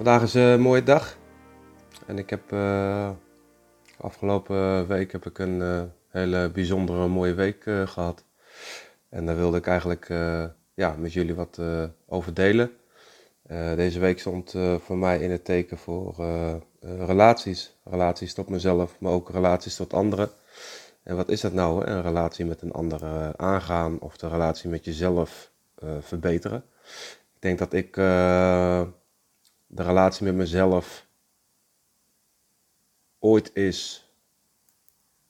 Vandaag is een mooie dag. En ik heb uh, afgelopen week heb ik een uh, hele bijzondere mooie week uh, gehad. En daar wilde ik eigenlijk ja, met jullie wat over delen. deze week stond voor mij in het teken voor relaties. Relaties tot mezelf, maar ook relaties tot anderen. En wat is dat nou? Een relatie met een ander aangaan of de relatie met jezelf verbeteren. Ik denk dat ik de relatie met mezelf ooit is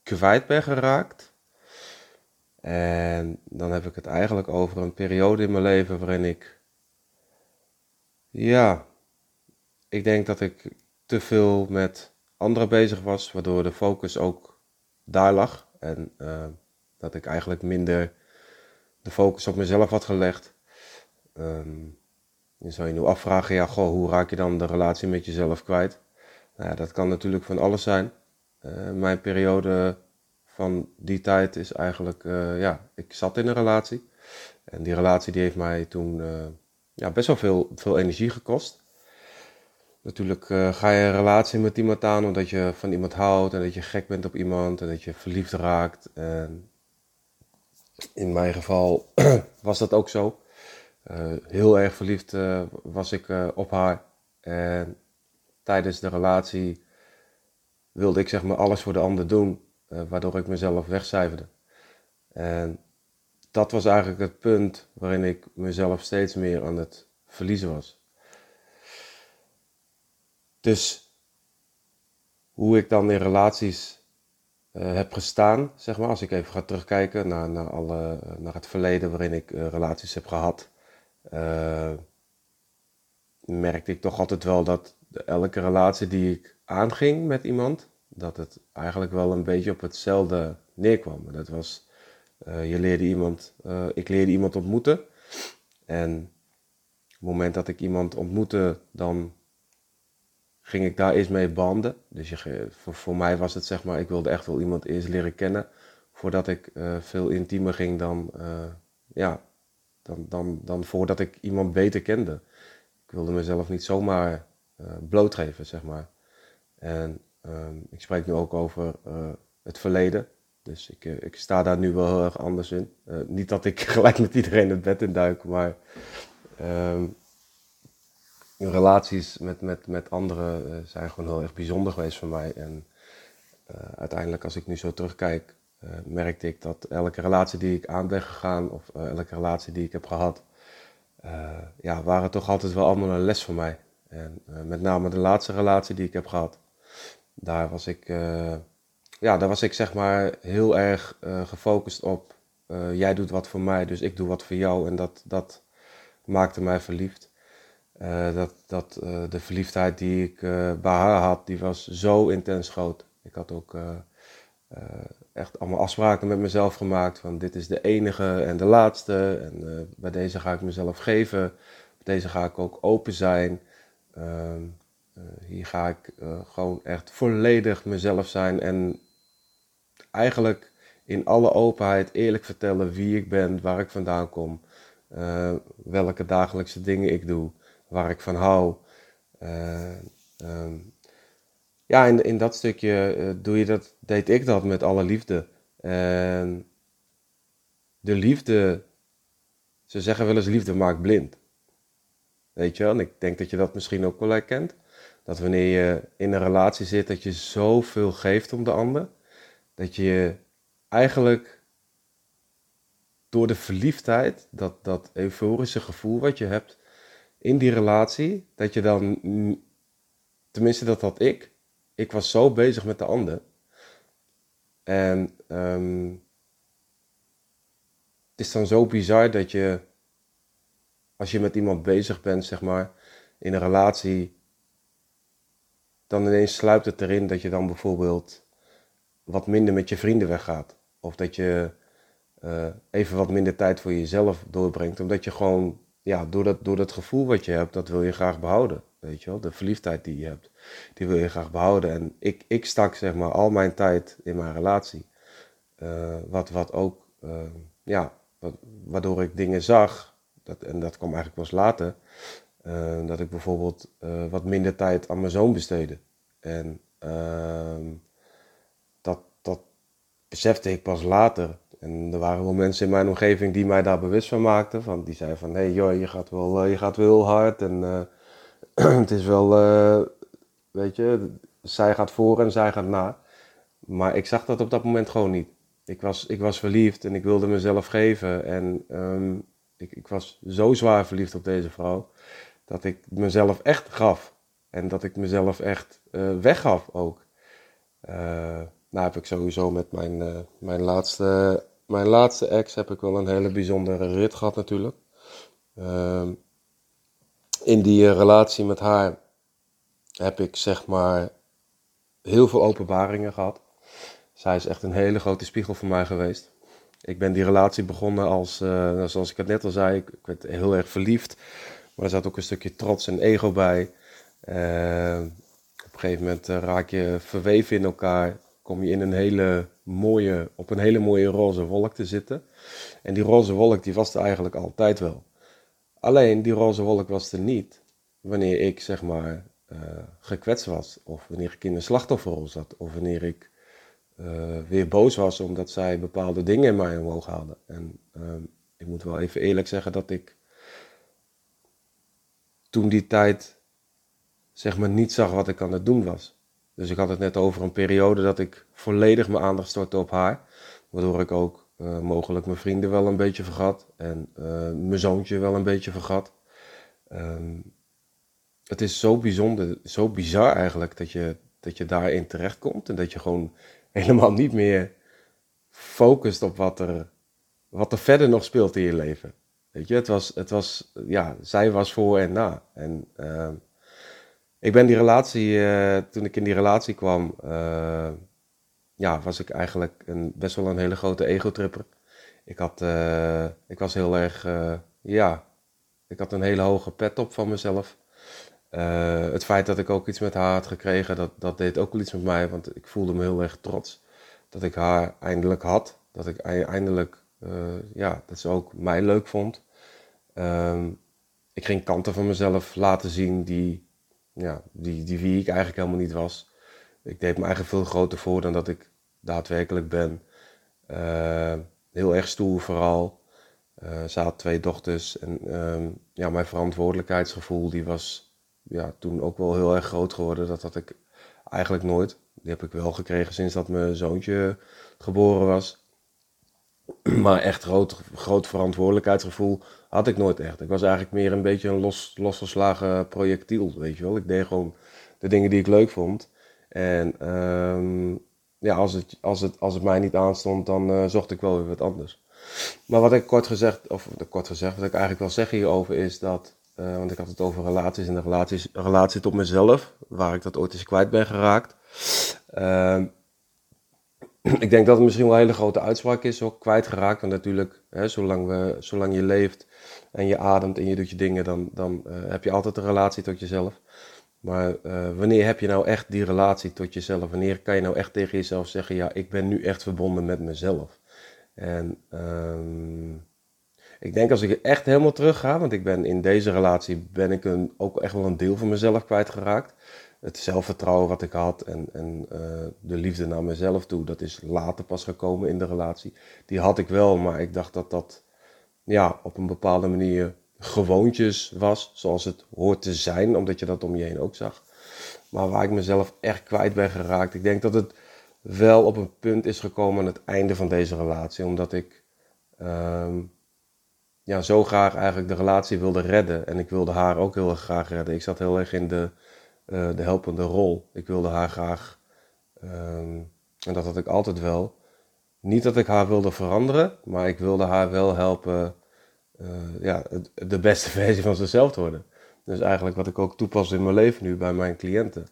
kwijt ben geraakt. En dan heb ik het eigenlijk over een periode in mijn leven waarin ik, ja, ik denk dat ik te veel met anderen bezig was, waardoor de focus ook daar lag. En uh, dat ik eigenlijk minder de focus op mezelf had gelegd. Um, je zou je nu afvragen, ja, goh, hoe raak je dan de relatie met jezelf kwijt? Nou dat kan natuurlijk van alles zijn. Uh, mijn periode van die tijd is eigenlijk, uh, ja, ik zat in een relatie. En die relatie die heeft mij toen uh, ja, best wel veel, veel energie gekost. Natuurlijk ga je een relatie met iemand aan omdat je van iemand houdt en dat je gek bent op iemand en dat je verliefd raakt. En in mijn geval was dat ook zo. Uh, heel erg verliefd uh, was ik uh, op haar. En tijdens de relatie wilde ik zeg maar alles voor de ander doen, waardoor ik mezelf wegcijferde. En dat was eigenlijk het punt waarin ik mezelf steeds meer aan het verliezen was. Dus hoe ik dan in relaties heb gestaan, zeg maar, als ik even ga terugkijken naar, naar, naar het verleden waarin ik relaties heb gehad uh, merkte ik toch altijd wel dat elke relatie die ik aanging met iemand, dat het eigenlijk wel een beetje op hetzelfde neerkwam. Dat was, uh, je leerde iemand, uh, ik leerde iemand ontmoeten. En op het moment dat ik iemand ontmoette, dan ging ik daar eerst mee banden. Dus voor mij was het zeg maar, ik wilde echt wel iemand eerst leren kennen. Voordat ik veel intiemer ging dan, ja, dan, dan, dan voordat ik iemand beter kende. Ik wilde mezelf niet zomaar uh, blootgeven, zeg maar. En ehm, ik spreek nu ook over uh, het verleden. Dus ik, uh, ik sta daar nu wel heel erg anders in. niet dat ik gelijk met iedereen het bed in duik, maar um, relaties met, met, met anderen zijn gewoon heel erg bijzonder geweest voor mij. En uiteindelijk, als ik nu zo terugkijk, uh, merkte ik dat elke relatie die ik aan ben gegaan, of uh, elke relatie die ik heb gehad, uh, ja, waren toch altijd wel allemaal een les voor mij. En met name de laatste relatie die ik heb gehad, daar was ik, ja, daar was ik zeg maar heel erg gefocust op. jij doet wat voor mij, dus ik doe wat voor jou. En dat, dat maakte mij verliefd. dat, dat, de verliefdheid die ik bij haar had, die was zo intens groot. Ik had ook echt allemaal afspraken met mezelf gemaakt van dit is de enige en de laatste en uh, bij deze ga ik mezelf geven, bij deze ga ik ook open zijn. Uh, hier ga ik gewoon echt volledig mezelf zijn en eigenlijk in alle openheid eerlijk vertellen wie ik ben, waar ik vandaan kom, welke dagelijkse dingen ik doe, waar ik van hou. Um, ja, in, in dat stukje uh, doe je dat, deed ik dat met alle liefde. En de liefde, ze zeggen wel eens liefde maakt blind. Weet je wel, en ik denk dat je dat misschien ook wel herkent. Dat wanneer je in een relatie zit, dat je zoveel geeft om de ander. Dat je eigenlijk door de verliefdheid, dat, dat euforische gevoel wat je hebt in die relatie, dat je dan, tenminste dat had ik, ik was zo bezig met de ander. En ehm, het is dan zo bizar dat je, als je met iemand bezig bent, zeg maar, in een relatie, dan ineens sluipt het erin dat je dan bijvoorbeeld wat minder met je vrienden weggaat. Of dat je uh, even wat minder tijd voor jezelf doorbrengt. Omdat je gewoon, ja, door dat, door dat gevoel wat je hebt, dat wil je graag behouden. Weet je wel, de verliefdheid die je hebt, die wil je graag behouden. En ik, ik stak zeg maar al mijn tijd in mijn relatie. Uh, wat, wat ook, uh, ja, wat, waardoor ik dingen zag, dat, en dat kwam eigenlijk pas later, uh, dat ik bijvoorbeeld wat minder tijd aan mijn zoon besteedde. En ehm, dat, dat besefte ik pas later. En er waren wel mensen in mijn omgeving die mij daar bewust van maakten. Van, die zeiden van, hé hey, joh, je gaat wel, je gaat wel heel hard en het is wel, uh, weet je, zij gaat voor en zij gaat na. Maar ik zag dat op dat moment gewoon niet. Ik was, ik was verliefd en ik wilde mezelf geven. En um, ik, ik was zo zwaar verliefd op deze vrouw. Dat ik mezelf echt gaf. En dat ik mezelf echt uh, weggaf ook. Uh, nou heb ik sowieso met mijn, mijn, laatste, mijn laatste ex heb ik wel een hele bijzondere rit gehad natuurlijk. In die eh, relatie met haar heb ik zeg maar heel veel openbaringen gehad. Zij is echt een hele grote spiegel voor mij geweest. Ik ben die relatie begonnen als, uh, zoals ik het net al zei, ik, werd heel erg verliefd. Maar er zat ook een stukje trots en ego bij. Uh, op een gegeven moment raak je verweven in elkaar. Kom je in een hele mooie, op een hele mooie roze wolk te zitten. En die roze wolk die was er eigenlijk altijd wel. Alleen die roze wolk was er niet wanneer ik zeg maar uh, gekwetst was, of wanneer ik in een slachtofferrol zat, of wanneer ik uh, weer boos was omdat zij bepaalde dingen in mij omhoog hadden. En uh, ik moet wel even eerlijk zeggen dat ik toen die tijd zeg maar niet zag wat ik aan het doen was. Dus ik had het net over een periode dat ik volledig mijn aandacht stortte op haar, waardoor ik ook mogelijk mijn vrienden wel een beetje vergat. En uh, mijn zoontje wel een beetje vergat. Um, het is zo bijzonder, zo bizar eigenlijk dat je, dat je daarin terechtkomt. En dat je gewoon helemaal niet meer focust op wat er, wat er verder nog speelt in je leven. Weet je, het was, het was, ja, zij was voor en na. En uh, ik ben die relatie, uh, toen ik in die relatie kwam, ja, was ik eigenlijk een, best wel een hele grote ego-tripper. Ik, had, uh, ik was heel erg, uh, ja, ik had een hele hoge pet op van mezelf. Uh, het feit dat ik ook iets met haar had gekregen, dat, dat deed ook wel iets met mij, want ik voelde me heel erg trots dat ik haar eindelijk had. Dat ik eindelijk, ja, dat ze ook mij leuk vond. Um, ik ging kanten van mezelf laten zien die, ja, die, die wie ik eigenlijk helemaal niet was. Ik deed me eigenlijk veel groter voor dan dat ik daadwerkelijk ben. Uh, heel erg stoer vooral. Uh, had twee dochters en um, ja, mijn verantwoordelijkheidsgevoel die was ja, toen ook wel heel erg groot geworden. Dat had ik eigenlijk nooit. Die heb ik wel gekregen sinds dat mijn zoontje geboren was. Maar echt groot, groot verantwoordelijkheidsgevoel had ik nooit echt. Ik was eigenlijk meer een beetje een los, losgeslagen projectiel, weet je wel. Ik deed gewoon de dingen die ik leuk vond. En um, ja, als het, als, het, als het mij niet aanstond, dan uh, zocht ik wel weer wat anders. Maar wat ik kort gezegd, of kort gezegd, wat ik eigenlijk wil zeggen hierover is dat, uh, want ik had het over relaties en de relaties, relatie tot mezelf, waar ik dat ooit eens kwijt ben geraakt. Uh, ik denk dat het misschien wel een hele grote uitspraak is, ook kwijtgeraakt. Want natuurlijk, hè, zolang, we, zolang je leeft en je ademt en je doet je dingen, dan, dan uh, heb je altijd een relatie tot jezelf. Maar uh, wanneer heb je nou echt die relatie tot jezelf? Wanneer kan je nou echt tegen jezelf zeggen: Ja, ik ben nu echt verbonden met mezelf? En um, ik denk als ik echt helemaal terug ga, want ik ben in deze relatie ben ik een, ook echt wel een deel van mezelf kwijtgeraakt. Het zelfvertrouwen wat ik had en, en uh, de liefde naar mezelf toe, dat is later pas gekomen in de relatie. Die had ik wel, maar ik dacht dat dat ja, op een bepaalde manier gewoontjes was, zoals het hoort te zijn, omdat je dat om je heen ook zag. Maar waar ik mezelf echt kwijt ben geraakt. Ik denk dat het wel op een punt is gekomen aan het einde van deze relatie, omdat ik um, ja, zo graag eigenlijk de relatie wilde redden. En ik wilde haar ook heel erg graag redden. Ik zat heel erg in de, uh, de helpende rol. Ik wilde haar graag um, En dat had ik altijd wel. Niet dat ik haar wilde veranderen, maar ik wilde haar wel helpen uh, ja, de beste versie van zichzelf te worden. Dus eigenlijk wat ik ook toepas in mijn leven nu bij mijn cliënten.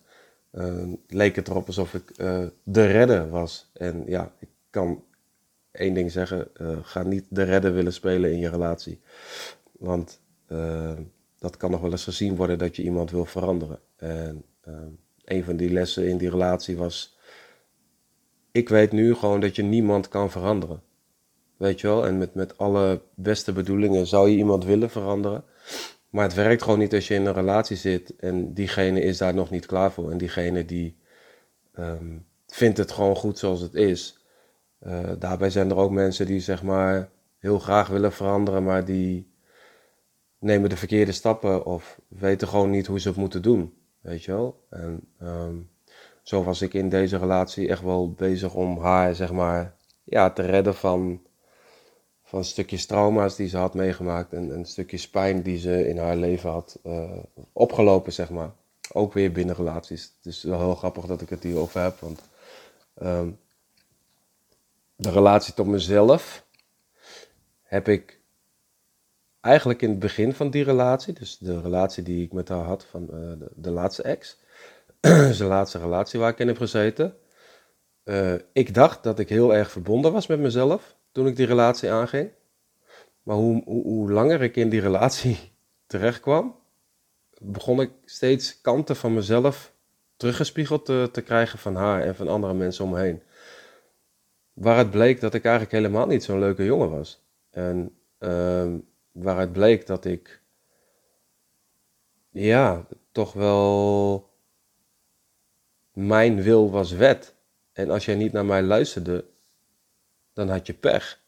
Uh, leek het erop alsof ik uh, de redder was. En ja, ik kan één ding zeggen: ga niet de redder willen spelen in je relatie. Want dat kan nog wel eens gezien worden dat je iemand wil veranderen. En een van die lessen in die relatie was ik weet nu gewoon dat je niemand kan veranderen. Weet je wel? En met, met alle beste bedoelingen zou je iemand willen veranderen. Maar het werkt gewoon niet als je in een relatie zit en diegene is daar nog niet klaar voor. En diegene die ehm, vindt het gewoon goed zoals het is. Uh, daarbij zijn er ook mensen die zeg maar heel graag willen veranderen, maar die nemen de verkeerde stappen of weten gewoon niet hoe ze het moeten doen. Weet je wel? En um, zo was ik in deze relatie echt wel bezig om haar, zeg maar, ja, te redden van, van stukjes trauma's die ze had meegemaakt en, een stukjes pijn die ze in haar leven had uh, opgelopen, zeg maar. Ook weer binnen relaties. Het is wel heel grappig dat ik het hier over heb, want um, de relatie tot mezelf heb ik eigenlijk in het begin van die relatie, dus de relatie die ik met haar had van uh, de, de laatste ex, zijn laatste relatie waar ik in heb gezeten. Uh, ik dacht dat ik heel erg verbonden was met mezelf toen ik die relatie aanging. Maar hoe, hoe, hoe langer ik in die relatie terecht kwam, begon ik steeds kanten van mezelf teruggespiegeld te, te krijgen van haar en van andere mensen om me heen. Waaruit bleek dat ik eigenlijk helemaal niet zo'n leuke jongen was. En uh, waaruit bleek dat ik, ja, toch wel mijn wil was wet. En als jij niet naar mij luisterde, dan had je pech.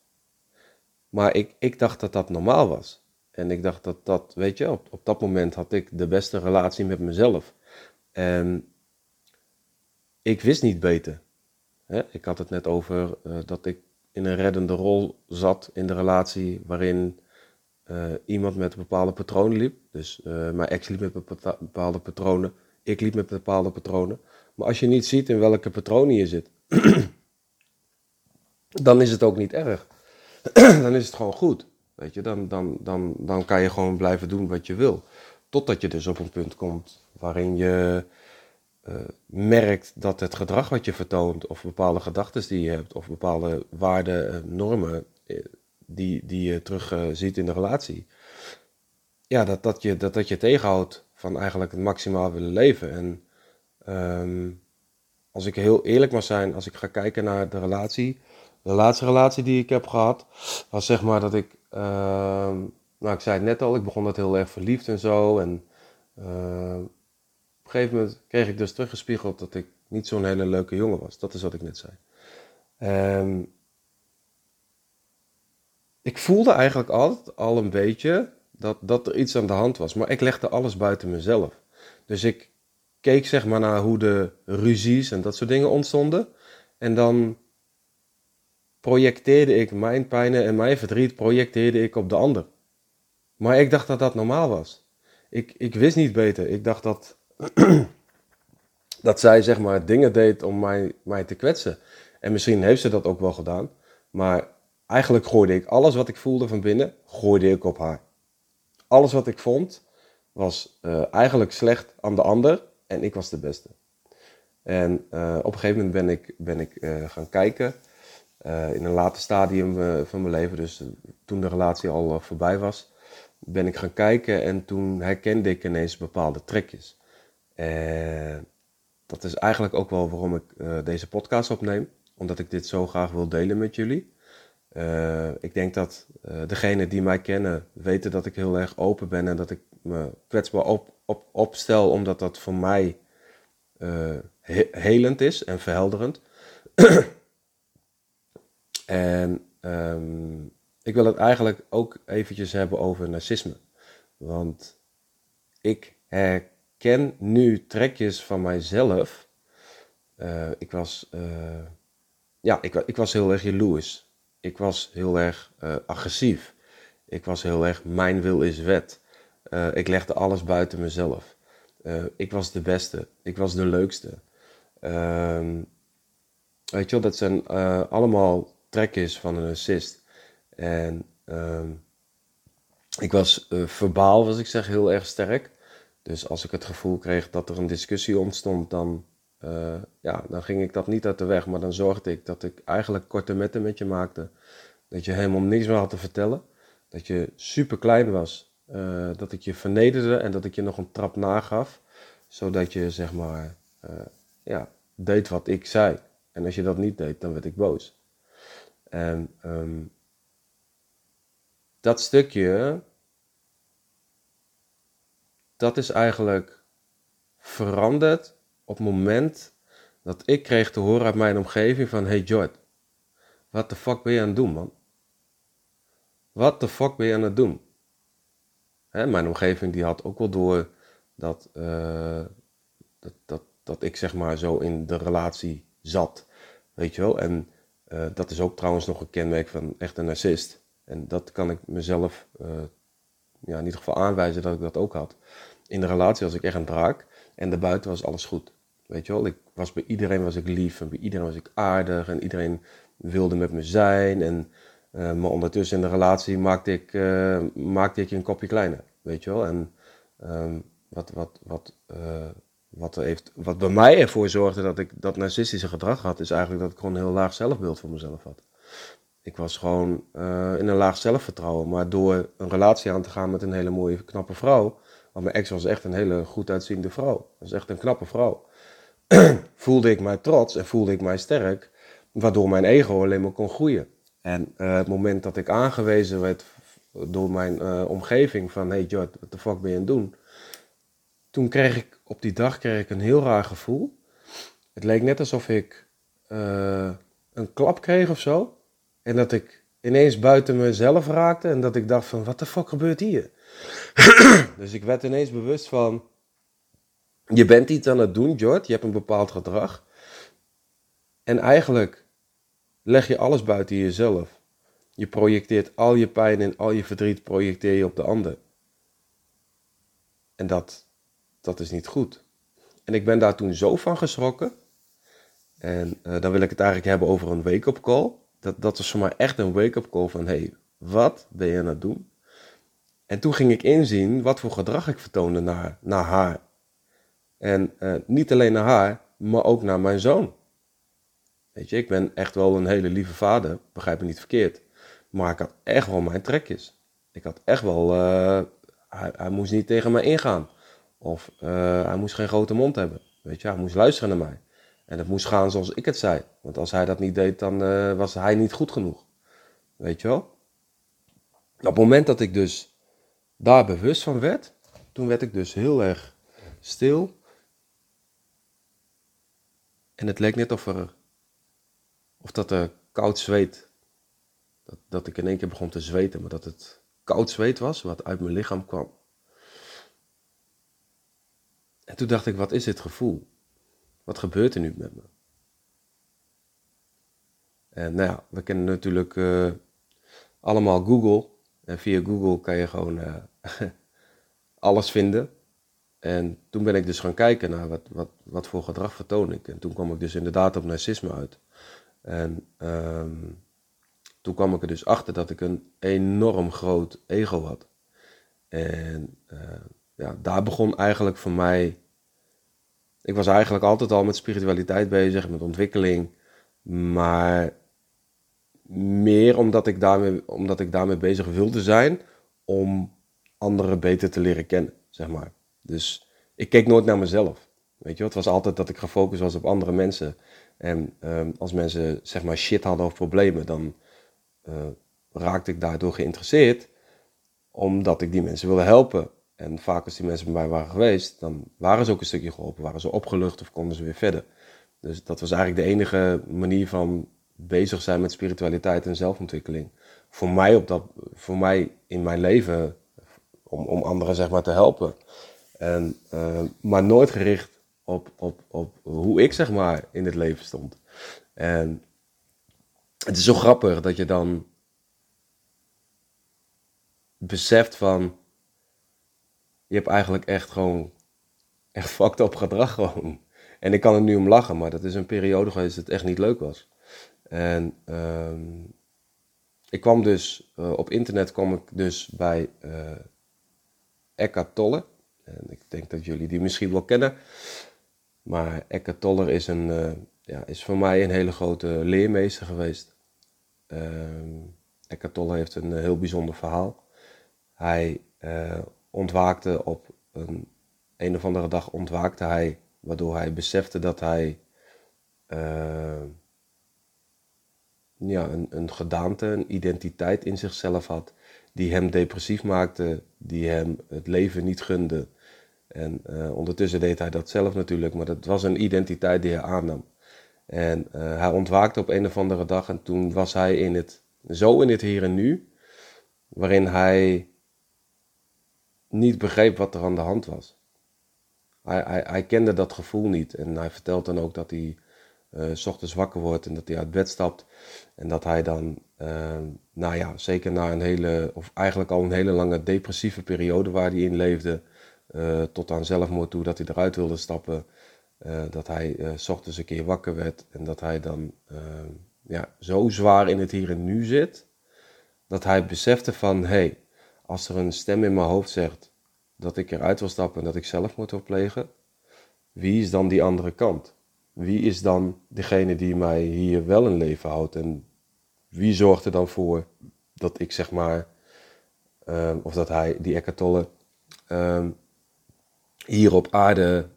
Maar ik, ik dacht dat dat normaal was. En ik dacht dat dat, weet je, op, op dat moment had ik de beste relatie met mezelf. En ik wist niet beter. Ik had het net over uh, dat ik in een reddende rol zat in de relatie waarin uh, iemand met bepaalde patronen liep. Dus uh, mijn ex liep met bepaalde patronen, ik liep met bepaalde patronen. Maar als je niet ziet in welke patronen je zit, dan is het ook niet erg. dan is het gewoon goed. Weet je, dan, dan, dan, dan kan je gewoon blijven doen wat je wil. Totdat je dus op een punt komt waarin je uh, merkt dat het gedrag wat je vertoont, of bepaalde gedachten die je hebt, of bepaalde waarden, uh, normen uh, die, die je terug ziet in de relatie, ja, dat, dat, je, dat dat je tegenhoudt van eigenlijk het maximaal willen leven. En Um, als ik heel eerlijk mag zijn, als ik ga kijken naar de relatie, de laatste relatie die ik heb gehad, was zeg maar dat ik, uh, nou ik zei het net al, ik begon dat heel erg verliefd en zo. En uh, op een gegeven moment kreeg ik dus teruggespiegeld dat ik niet zo'n hele leuke jongen was. Dat is wat ik net zei. Um, ik voelde eigenlijk altijd al een beetje dat, dat er iets aan de hand was, maar ik legde alles buiten mezelf. Dus ik, keek zeg maar naar hoe de ruzies en dat soort dingen ontstonden. En dan projecteerde ik mijn pijnen en mijn verdriet projecteerde ik op de ander. Maar ik dacht dat dat normaal was. Ik, ik wist niet beter. Ik dacht dat, dat zij zeg maar dingen deed om mij, mij te kwetsen. En misschien heeft ze dat ook wel gedaan. Maar eigenlijk gooide ik alles wat ik voelde van binnen, gooide ik op haar. Alles wat ik vond was uh, eigenlijk slecht aan de ander. En ik was de beste. En uh, op een gegeven moment ben ik, ben ik uh, gaan kijken. Uh, in een later stadium van mijn leven, dus toen de relatie al voorbij was, ben ik gaan kijken en toen herkende ik ineens bepaalde trekjes. En dat is eigenlijk ook wel waarom ik deze podcast opneem, omdat ik dit zo graag wil delen met jullie. ik denk dat degenen die mij kennen weten dat ik heel erg open ben en dat ik me kwetsbaar op, op, opstel, omdat dat voor mij helend is en verhelderend. en um, ik wil het eigenlijk ook eventjes hebben over narcisme. Want ik herken nu trekjes van mijzelf. Uh, ik was, uh, ja, ik, ik, was heel erg jaloers. Ik was heel erg agressief. Ik was heel erg mijn wil is wet. Ik legde alles buiten mezelf. Ik was de beste. Ik was de leukste. Uh, Weet je wel, dat zijn uh, allemaal trekjes van een assist. En ehm, ik was uh, verbaal, was ik zeg, heel erg sterk. Dus als ik het gevoel kreeg dat er een discussie ontstond, dan, uh, ja, dan ging ik dat niet uit de weg. Maar dan zorgde ik dat ik eigenlijk korte metten met je maakte. Dat je helemaal niks meer had te vertellen. Dat je super klein was. Uh, dat ik je vernederde en dat ik je nog een trap nagaf. Zodat je zeg maar ja, deed wat ik zei. En als je dat niet deed, dan werd ik boos. En um, dat stukje, dat is eigenlijk veranderd op het moment dat ik kreeg te horen uit mijn omgeving van... Hey Jord, wat de fuck ben je aan het doen, man? Wat de fuck ben je aan het doen? Hè, mijn omgeving die had ook wel door dat, uh, dat, dat, dat ik zeg maar zo in de relatie zat. Weet je wel? En uh, dat is ook trouwens nog een kenmerk van echt een narcist. En dat kan ik mezelf uh, ja, in ieder geval aanwijzen dat ik dat ook had. In de relatie was ik echt een draak en daarbuiten was alles goed. Weet je wel, ik was bij iedereen was ik lief en bij iedereen was ik aardig en iedereen wilde met me zijn. En, uh, maar ondertussen in de relatie maakte ik, maakte ik je een kopje kleiner. Weet je wel, en um, wat, wat, wat, wat, heeft, wat bij mij ervoor zorgde dat ik dat narcistische gedrag had, is eigenlijk dat ik gewoon een heel laag zelfbeeld van mezelf had. Ik was gewoon uh, in een laag zelfvertrouwen. Maar door een relatie aan te gaan met een hele mooie, knappe vrouw. Want mijn ex was echt een hele goed uitziende vrouw. Was echt een knappe vrouw. voelde ik mij trots en voelde ik mij sterk. Waardoor mijn ego alleen maar kon groeien. En uh, het moment dat ik aangewezen werd door mijn uh, omgeving van... Hey Jord, wat de fuck ben je aan het doen? Toen kreeg ik, op die dag kreeg ik een heel raar gevoel. Het leek net alsof ik een klap kreeg of zo. En dat ik ineens buiten mezelf raakte en dat ik dacht van, wat de fuck gebeurt hier? dus ik werd ineens bewust van, je bent iets aan het doen, Jord, je hebt een bepaald gedrag. En eigenlijk leg je alles buiten jezelf. Je projecteert al je pijn en al je verdriet projecteer je op de ander. En dat, dat is niet goed. En ik ben daar toen zo van geschrokken. En uh, dan wil ik het eigenlijk hebben over een wake-up call dat, dat was voor mij echt een wake-up call van, hé, hey, wat ben je aan het doen? En toen ging ik inzien wat voor gedrag ik vertoonde naar, naar haar. En uh, niet alleen naar haar, maar ook naar mijn zoon. Weet je, ik ben echt wel een hele lieve vader, begrijp me niet verkeerd. Maar ik had echt wel mijn trekjes. Ik had echt wel, uh, hij, hij, moest niet tegen mij ingaan. Of uh, hij moest geen grote mond hebben. Weet je, hij moest luisteren naar mij. En het moest gaan zoals ik het zei. Want als hij dat niet deed, dan uh, was hij niet goed genoeg. Weet je wel? Op het moment dat ik dus daar bewust van werd, toen werd ik dus heel erg stil. En het leek net of er, of dat er koud zweet, dat, dat ik in één keer begon te zweten, maar dat het koud zweet was, wat uit mijn lichaam kwam. En toen dacht ik, wat is dit gevoel? Wat gebeurt er nu met me? En nou ja, we kennen natuurlijk uh, allemaal Google. En via Google kan je gewoon uh, alles vinden. En toen ben ik dus gaan kijken naar wat, wat, wat voor gedrag vertoon ik. En toen kwam ik dus inderdaad op narcisme uit. En um, toen kwam ik er dus achter dat ik een enorm groot ego had. En uh, ja, daar begon eigenlijk voor mij ik was eigenlijk altijd al met spiritualiteit bezig, met ontwikkeling. Maar meer omdat ik daarmee, omdat ik daarmee bezig wilde zijn om anderen beter te leren kennen, zeg maar. Dus ik keek nooit naar mezelf. Weet je, het was altijd dat ik gefocust was op andere mensen. En um, als mensen zeg maar shit hadden of problemen, dan uh, raakte ik daardoor geïnteresseerd, omdat ik die mensen wilde helpen. En vaak als die mensen bij mij waren geweest, dan waren ze ook een stukje geholpen, waren ze opgelucht of konden ze weer verder. Dus dat was eigenlijk de enige manier van bezig zijn met spiritualiteit en zelfontwikkeling. Voor mij, op dat, voor mij in mijn leven, om, om anderen zeg maar te helpen. En, uh, maar nooit gericht op, op, op hoe ik zeg maar in het leven stond. En het is zo grappig dat je dan beseft van je hebt eigenlijk echt gewoon echt fucked op gedrag gewoon. En ik kan er nu om lachen, maar dat is een periode geweest dat het echt niet leuk was. En ehm, ik kwam dus, uh, op internet kwam ik dus bij uh, Eckhart. En ik denk dat jullie die misschien wel kennen. Maar Eckhart Tolle is, een, uh, ja, is voor mij een hele grote leermeester geweest. Ehm, Eckhart heeft een heel bijzonder verhaal. Hij ontwaakte op een, een of andere dag ontwaakte hij, waardoor hij besefte dat hij ja, een, een gedaante, een identiteit in zichzelf had, die hem depressief maakte, die hem het leven niet gunde. En uh, ondertussen deed hij dat zelf natuurlijk, maar dat was een identiteit die hij aannam. En uh, hij ontwaakte op een of andere dag en toen was hij in het, zo in het hier en nu, waarin hij niet begreep wat er aan de hand was. Hij, hij, kende dat gevoel niet en hij vertelt dan ook dat hij uh, s ochtends wakker wordt en dat hij uit bed stapt. En dat hij dan, uh, nou ja, zeker na een hele, of eigenlijk al een hele lange depressieve periode waar hij in leefde, uh, tot aan zelfmoord toe, dat hij eruit wilde stappen. dat hij s ochtends een keer wakker werd en dat hij dan ja, zo zwaar in het hier en nu zit, dat hij besefte van, hé, hey, als er een stem in mijn hoofd zegt dat ik eruit wil stappen en dat ik zelfmoord wil plegen, wie is dan die andere kant? wie is dan degene die mij hier wel in leven houdt? En wie zorgt er dan voor dat ik zeg maar, ehm, of dat hij, die Eckhart um, hier op aarde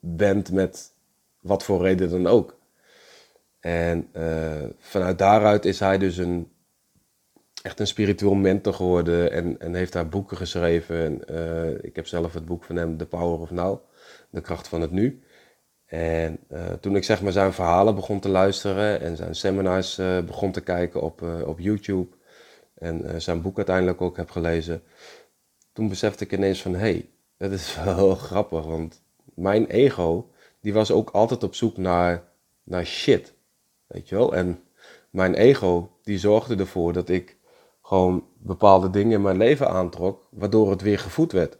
bent met wat voor reden dan ook. En uh, vanuit daaruit is hij dus een, echt een spiritueel mentor geworden en, en heeft daar boeken geschreven. En, uh, ik heb zelf het boek van hem, The Power of Now, De kracht van het nu. En uh, toen ik zeg maar zijn verhalen begon te luisteren en zijn seminars uh, begon te kijken op, op YouTube en zijn boek uiteindelijk ook heb gelezen, toen besefte ik ineens van hé, hey, dat is wel grappig, want mijn ego die was ook altijd op zoek naar, naar shit, weet je wel. En mijn ego die zorgde ervoor dat ik gewoon bepaalde dingen in mijn leven aantrok, waardoor het weer gevoed werd.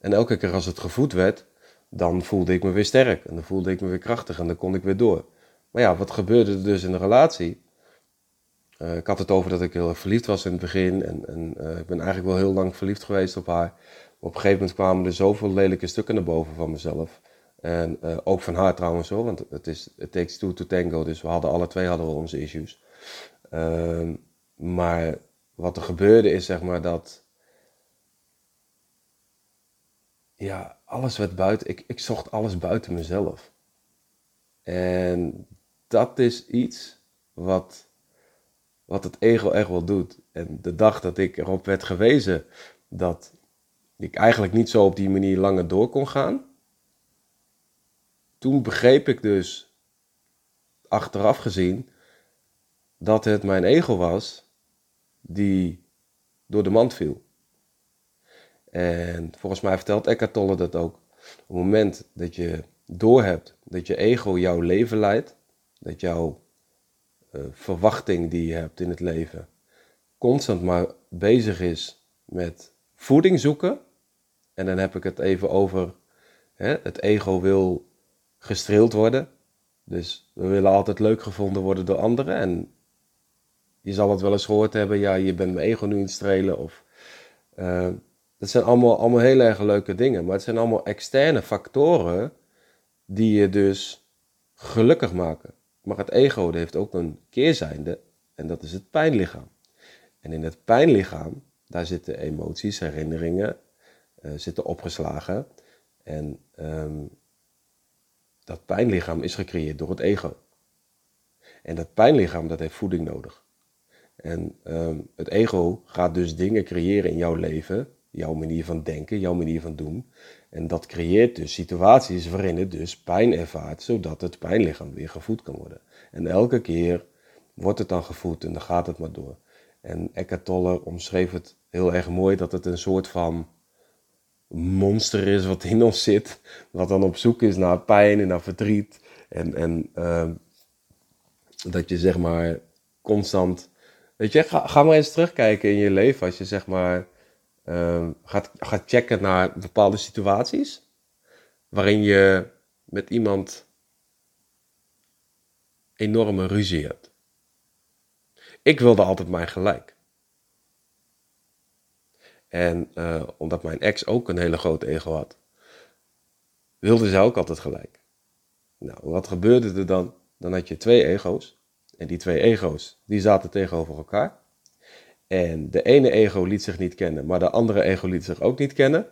En elke keer als het gevoed werd, dan voelde ik me weer sterk en dan voelde ik me weer krachtig en dan kon ik weer door. Maar ja, wat gebeurde er dus in de relatie? Uh, ik had het over dat ik heel verliefd was in het begin en, en uh, ik ben eigenlijk wel heel lang verliefd geweest op haar. op een gegeven moment kwamen er zoveel lelijke stukken naar boven van mezelf. En uh, ook van haar trouwens hoor, want het is it takes two to tango, dus we hadden alle twee hadden we onze issues. Ehm, maar wat er gebeurde is zeg maar dat ja, alles werd buiten. Ik, ik zocht alles buiten mezelf. En dat is iets wat, wat het ego echt wel doet. En de dag dat ik erop werd gewezen dat ik eigenlijk niet zo op die manier langer door kon gaan, toen begreep ik dus, achteraf gezien, dat het mijn ego was die door de mand viel. En volgens mij vertelt Eckhart Tolle dat ook. Op het moment dat je doorhebt dat je ego jouw leven leidt, dat jouw uh, verwachting die je hebt in het leven constant maar bezig is met voeding zoeken. En dan heb ik het even over hè, het ego wil gestreeld worden. Dus we willen altijd leuk gevonden worden door anderen. En je zal het wel eens gehoord hebben, ja, je bent mijn ego nu in het strelen. Of uh, dat zijn allemaal, allemaal heel erg leuke dingen. Maar het zijn allemaal externe factoren die je dus gelukkig maken. Maar het ego heeft ook een keerzijde en dat is het pijnlichaam. En in het pijnlichaam, daar zitten emoties, herinneringen, uh, zitten opgeslagen. En um, dat pijnlichaam is gecreëerd door het ego. En dat pijnlichaam, dat heeft voeding nodig. En um, het ego gaat dus dingen creëren in jouw leven jouw manier van denken, jouw manier van doen. En dat creëert dus situaties waarin het dus pijn ervaart, zodat het pijnlichaam weer gevoed kan worden. En elke keer wordt het dan gevoed en dan gaat het maar door. En Eckhart Tolle omschreef het heel erg mooi dat het een soort van monster is wat in ons zit, wat dan op zoek is naar pijn en naar verdriet. En, en uh, dat je zeg maar constant, weet je, ga, maar eens terugkijken in je leven als je zeg maar uh, gaat, gaat checken naar bepaalde situaties. Waarin je met iemand enorme ruzie hebt. Ik wilde altijd mijn gelijk. En uh, omdat mijn ex ook een hele grote ego had, wilde zij ook altijd gelijk. Nou, wat gebeurde er dan? Dan had je twee ego's. En die twee ego's, die zaten tegenover elkaar. En de ene ego liet zich niet kennen, maar de andere ego liet zich ook niet kennen.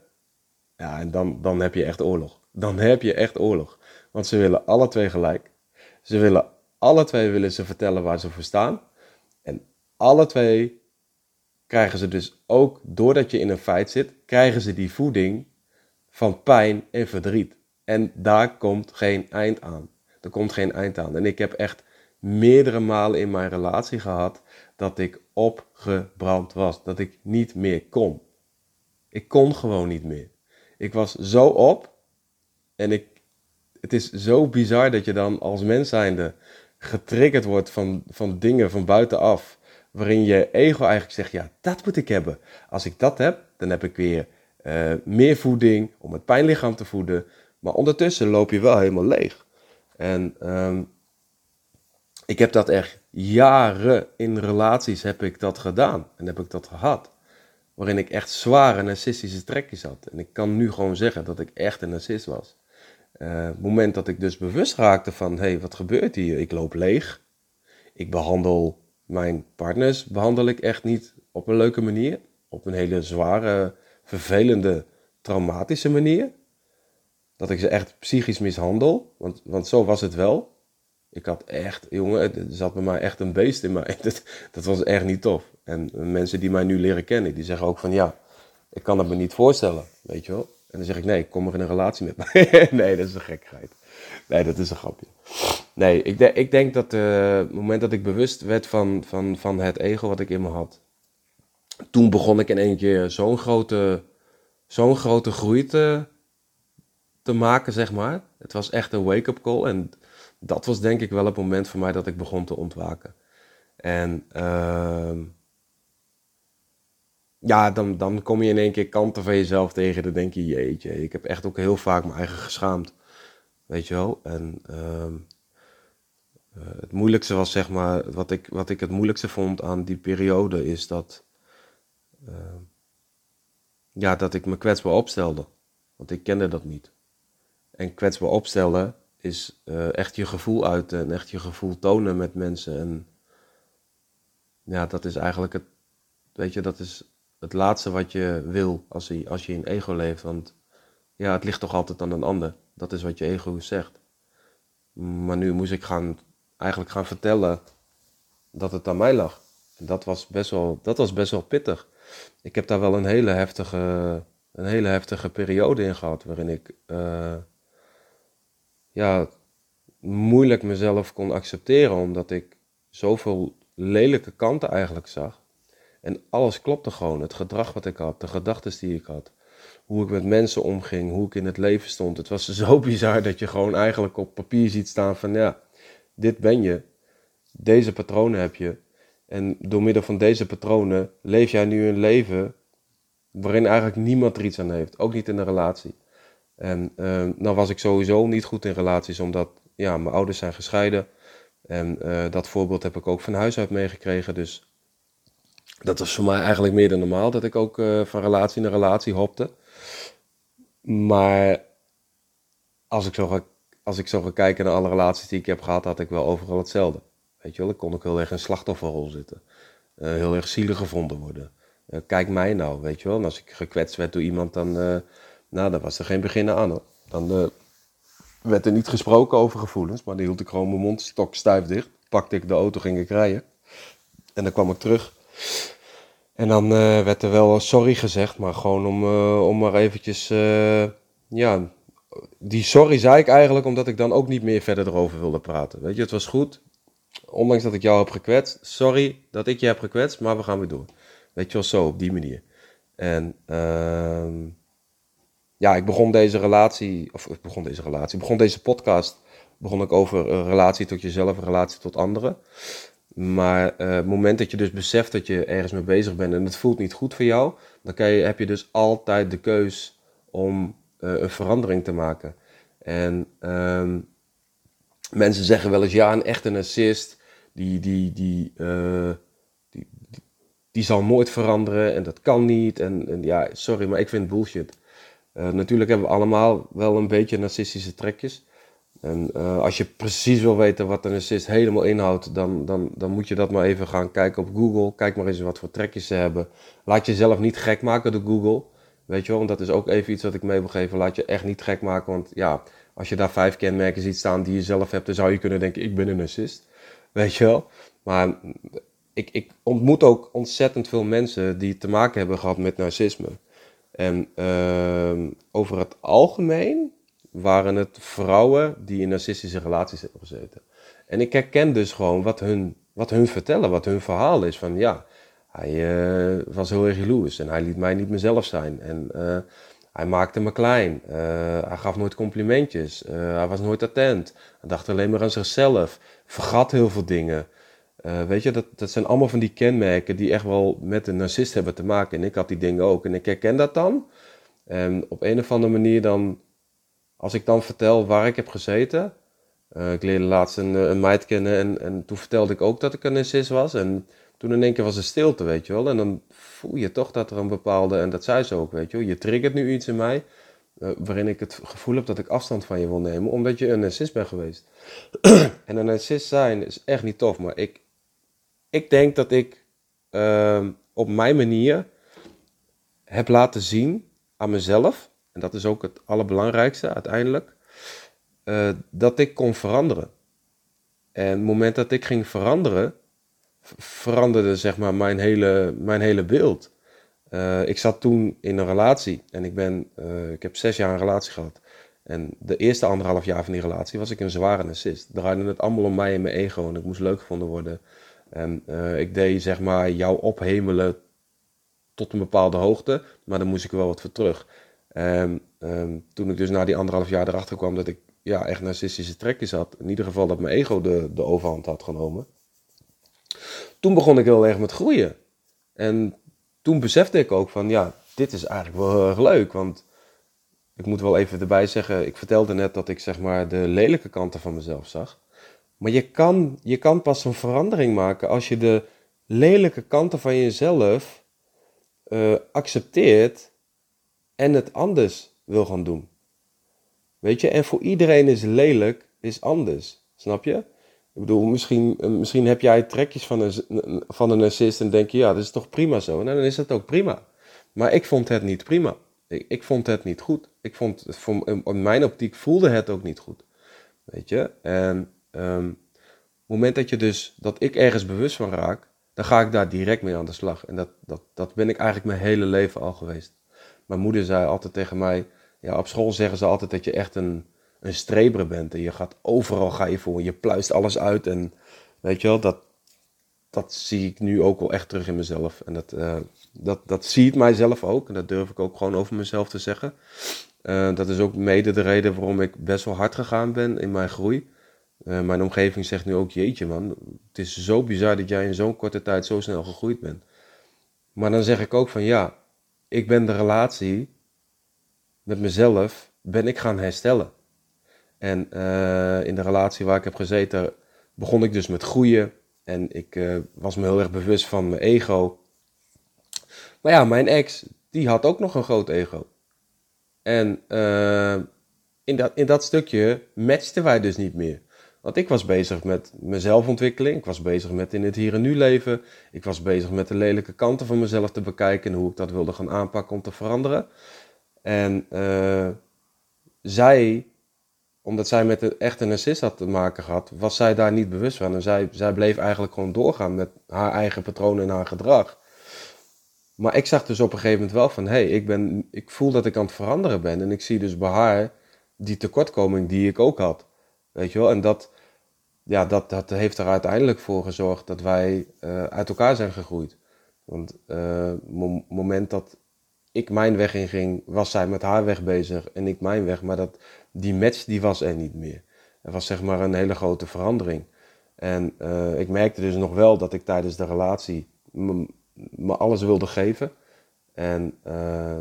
Ja, en dan, dan heb je echt oorlog. Dan heb je echt oorlog. Want ze willen alle twee gelijk. Ze willen, alle twee willen ze vertellen waar ze voor staan. En alle twee krijgen ze dus ook, doordat je in een feit zit, krijgen ze die voeding van pijn en verdriet. En daar komt geen eind aan. Er komt geen eind aan. En ik heb echt meerdere malen in mijn relatie gehad dat ik opgebrand was. Dat ik niet meer kon. Ik kon gewoon niet meer. Ik was zo op. En ik, het is zo bizar dat je dan als mens zijnde getriggerd wordt van, van dingen van buitenaf. Waarin je ego eigenlijk zegt, ja, dat moet ik hebben. Als ik dat heb, dan heb ik weer uh, meer voeding om het pijnlichaam te voeden. Maar ondertussen loop je wel helemaal leeg. En um, ik heb dat echt jaren in relaties heb ik dat gedaan. En heb ik dat gehad. Waarin ik echt zware narcistische trekjes had. En ik kan nu gewoon zeggen dat ik echt een narcist was. Uh, het moment dat ik dus bewust raakte van, hé, hey, wat gebeurt hier? Ik loop leeg. Ik behandel mijn partners, behandel ik echt niet op een leuke manier. Op een hele zware, vervelende, traumatische manier. Dat ik ze echt psychisch mishandel. Want, want zo was het wel. Ik had echt, jongen, er zat bij mij echt een beest in mij. Dat, dat was echt niet tof. En mensen die mij nu leren kennen, die zeggen ook van ja, ik kan het me niet voorstellen, weet je wel. En dan zeg ik nee, kom maar in een relatie met mij. nee, dat is een gekkigheid. Nee, dat is een grapje. Nee, ik, ik denk dat uh, het moment dat ik bewust werd van, van, van het ego wat ik in me had, toen begon ik in één keer zo'n grote, zo'n grote groei te, te maken, zeg maar. Het was echt een wake-up call en dat was denk ik wel het moment voor mij dat ik begon te ontwaken. En uh, ja, dan, dan kom je in één keer kanten van jezelf tegen. Dan denk je, jeetje, ik heb echt ook heel vaak mijn eigen geschaamd. Weet je wel? En uh, het moeilijkste was, zeg maar, wat ik, wat ik het moeilijkste vond aan die periode is dat, uh, ja, dat ik me kwetsbaar opstelde. Want ik kende dat niet. En kwetsbaar opstellen is uh, echt je gevoel uiten en echt je gevoel tonen met mensen. En ja, dat is eigenlijk het, weet je, dat is het laatste wat je wil als je, als je in ego leeft. Want ja, het ligt toch altijd aan een ander. Dat is wat je ego zegt. Maar nu moest ik gaan, eigenlijk gaan vertellen dat het aan mij lag. En dat was best wel, dat was best wel pittig. Ik heb daar wel een hele heftige, een hele heftige periode in gehad. Waarin ik uh, ja, moeilijk mezelf kon accepteren. Omdat ik zoveel lelijke kanten eigenlijk zag. En alles klopte gewoon. Het gedrag wat ik had, de gedachten die ik had. Hoe ik met mensen omging, hoe ik in het leven stond. Het was zo bizar dat je gewoon eigenlijk op papier ziet staan van ja, dit ben je. Deze patronen heb je. En door middel van deze patronen leef jij nu een leven waarin eigenlijk niemand er iets aan heeft. Ook niet in een relatie. En uh, was ik sowieso niet goed in relaties, omdat ja, mijn ouders zijn gescheiden. En uh, dat voorbeeld heb ik ook van huis uit meegekregen. Dus dat was voor mij eigenlijk meer dan normaal dat ik ook uh, van relatie naar relatie hopte. Maar als ik, zo ga, als ik zo ga kijken naar alle relaties die ik heb gehad, had ik wel overal hetzelfde. Weet je wel, ik kon ook heel erg in slachtofferrol zitten. Uh, heel erg zielig gevonden worden. Kijk mij nou, weet je wel. En als ik gekwetst werd door iemand, dan, nou, dan was er geen begin aan hoor. Dan werd er niet gesproken over gevoelens, maar dan hield ik gewoon mijn mond stok stijf dicht. Pakte ik de auto, ging ik rijden. En dan kwam ik terug. En dan uh, werd er wel sorry gezegd, maar gewoon om, uh, om maar eventjes, ja, die sorry zei ik eigenlijk omdat ik dan ook niet meer verder erover wilde praten. Weet je, het was goed, ondanks dat ik jou heb gekwetst, sorry dat ik je heb gekwetst, maar we gaan weer door. Weet je wel, zo, op die manier. En ehm, ja, ik begon deze relatie, of ik begon deze relatie, begon deze podcast, begon ik over een relatie tot jezelf, een relatie tot anderen. Maar uh, het moment dat je dus beseft dat je ergens mee bezig bent en het voelt niet goed voor jou, dan je, heb je dus altijd de keus om uh, een verandering te maken. En ehm, mensen zeggen wel eens, ja, een echte narcist, die, die, die, uh, die, die, die, zal nooit veranderen en dat kan niet. En, en ja, sorry, maar ik vind bullshit. Uh, natuurlijk hebben we allemaal wel een beetje narcistische trekjes. En uh, als je precies wil weten wat een narcist helemaal inhoudt, dan, dan, dan moet je dat maar even gaan kijken op Google. Kijk maar eens wat voor trekjes ze hebben. Laat jezelf niet gek maken door Google. Weet je wel, want dat is ook even iets wat ik mee wil geven. Laat je echt niet gek maken, want ja, als je daar vijf kenmerken ziet staan die je zelf hebt, dan zou je kunnen denken, ik ben een narcist. Weet je wel? Maar ik, ik ontmoet ook ontzettend veel mensen die te maken hebben gehad met narcisme. En uh, over het algemeen waren het vrouwen die in narcistische relaties hebben gezeten. En ik herken dus gewoon wat hun, wat hun vertellen, wat hun verhaal is. Van ja, hij uh, was heel erg jaloers en hij liet mij niet mezelf zijn. En uh, hij maakte me klein. Uh, hij gaf nooit complimentjes. hij was nooit attent. Hij dacht alleen maar aan zichzelf. Vergat heel veel dingen. Weet je, dat, dat zijn allemaal van die kenmerken die echt wel met een narcist hebben te maken. En ik had die dingen ook. En ik herken dat dan. En op een of andere manier dan als ik dan vertel waar ik heb gezeten. Uh, ik leerde laatst een, een meid kennen en, en toen vertelde ik ook dat ik een narcist was. En toen in één keer was er stilte, weet je wel. En dan voel je toch dat er een bepaalde, en dat zei ze ook, weet je wel. Je triggert nu iets in mij waarin ik het gevoel heb dat ik afstand van je wil nemen, omdat je een narcist bent geweest. en een narcist zijn is echt niet tof, maar ik, ik denk dat ik uh, op mijn manier heb laten zien aan mezelf en dat is ook het allerbelangrijkste uiteindelijk, uh, dat ik kon veranderen. En het moment dat ik ging veranderen, veranderde zeg maar mijn hele, mijn hele beeld. Uh, ik zat toen in een relatie en ik, ben, uh, ik heb zes jaar een relatie gehad. En de eerste anderhalf jaar van die relatie was ik een zware narcist. Draaide het allemaal om mij en mijn ego en ik moest leuk gevonden worden. En ik deed zeg maar jou ophemelen tot een bepaalde hoogte, maar dan moest ik er wel wat voor terug. En um, toen ik dus na die anderhalf jaar erachter kwam dat ik ja, echt narcistische trekjes had, in ieder geval dat mijn ego de, de overhand had genomen, toen begon ik heel erg met groeien. En toen besefte ik ook van ja, dit is eigenlijk wel heel erg leuk, want ik moet wel even erbij zeggen, ik vertelde net dat ik zeg maar de lelijke kanten van mezelf zag. Maar je kan, je kan pas een verandering maken als je de lelijke kanten van jezelf uh, accepteert en het anders wil gaan doen. Weet je, en voor iedereen is lelijk, is anders. Snap je? Ik bedoel, misschien, misschien heb jij trekjes van een, van een narcist en denk je, ja, dat is toch prima zo. Nou, dan is dat ook prima. Maar ik vond het niet prima. Ik, ik vond het niet goed. Ik vond, in mijn optiek voelde het ook niet goed. Weet je? En um, het moment dat je dus, dat ik ergens bewust van raak, dan ga ik daar direct mee aan de slag. En dat, dat, dat ben ik eigenlijk mijn hele leven al geweest. Mijn moeder zei altijd tegen mij, ja, op school zeggen ze altijd dat je echt een, een streber bent. En je gaat overal ga je voor, je pluist alles uit. En weet je wel, dat, dat zie ik nu ook wel echt terug in mezelf. En dat, uh, dat, dat zie ik mijzelf ook. En dat durf ik ook gewoon over mezelf te zeggen. Uh, dat is ook mede de reden waarom ik best wel hard gegaan ben in mijn groei. Uh, mijn omgeving zegt nu ook, jeetje man, het is zo bizar dat jij in zo'n korte tijd zo snel gegroeid bent. Maar dan zeg ik ook van ja, ik ben de relatie met mezelf ben ik gaan herstellen. En uh, in de relatie waar ik heb gezeten begon ik dus met groeien. En ik uh, was me heel erg bewust van mijn ego. Maar ja, mijn ex, die had ook nog een groot ego. En in, dat, in dat stukje matchten wij dus niet meer. Want ik was bezig met mijn zelfontwikkeling. Ik was bezig met in het hier en nu leven. Ik was bezig met de lelijke kanten van mezelf te bekijken en hoe ik dat wilde gaan aanpakken om te veranderen. En uh, zij, omdat zij met een echte narcist had te maken gehad, was zij daar niet bewust van. En zij, zij bleef eigenlijk gewoon doorgaan met haar eigen patronen en haar gedrag. Maar ik zag dus op een gegeven moment wel van, hé, hey, ik, ben, ik voel dat ik aan het veranderen ben. En ik zie dus bij haar die tekortkoming die ik ook had. Weet je wel, en dat, ja, dat, dat heeft er uiteindelijk voor gezorgd dat wij uh, uit elkaar zijn gegroeid. Want uh, moment dat ik mijn weg inging, was zij met haar weg bezig en ik mijn weg. Maar dat, die match die was er niet meer. Er was zeg maar een hele grote verandering. En uh, ik merkte dus nog wel dat ik tijdens de relatie me alles wilde geven. En uh,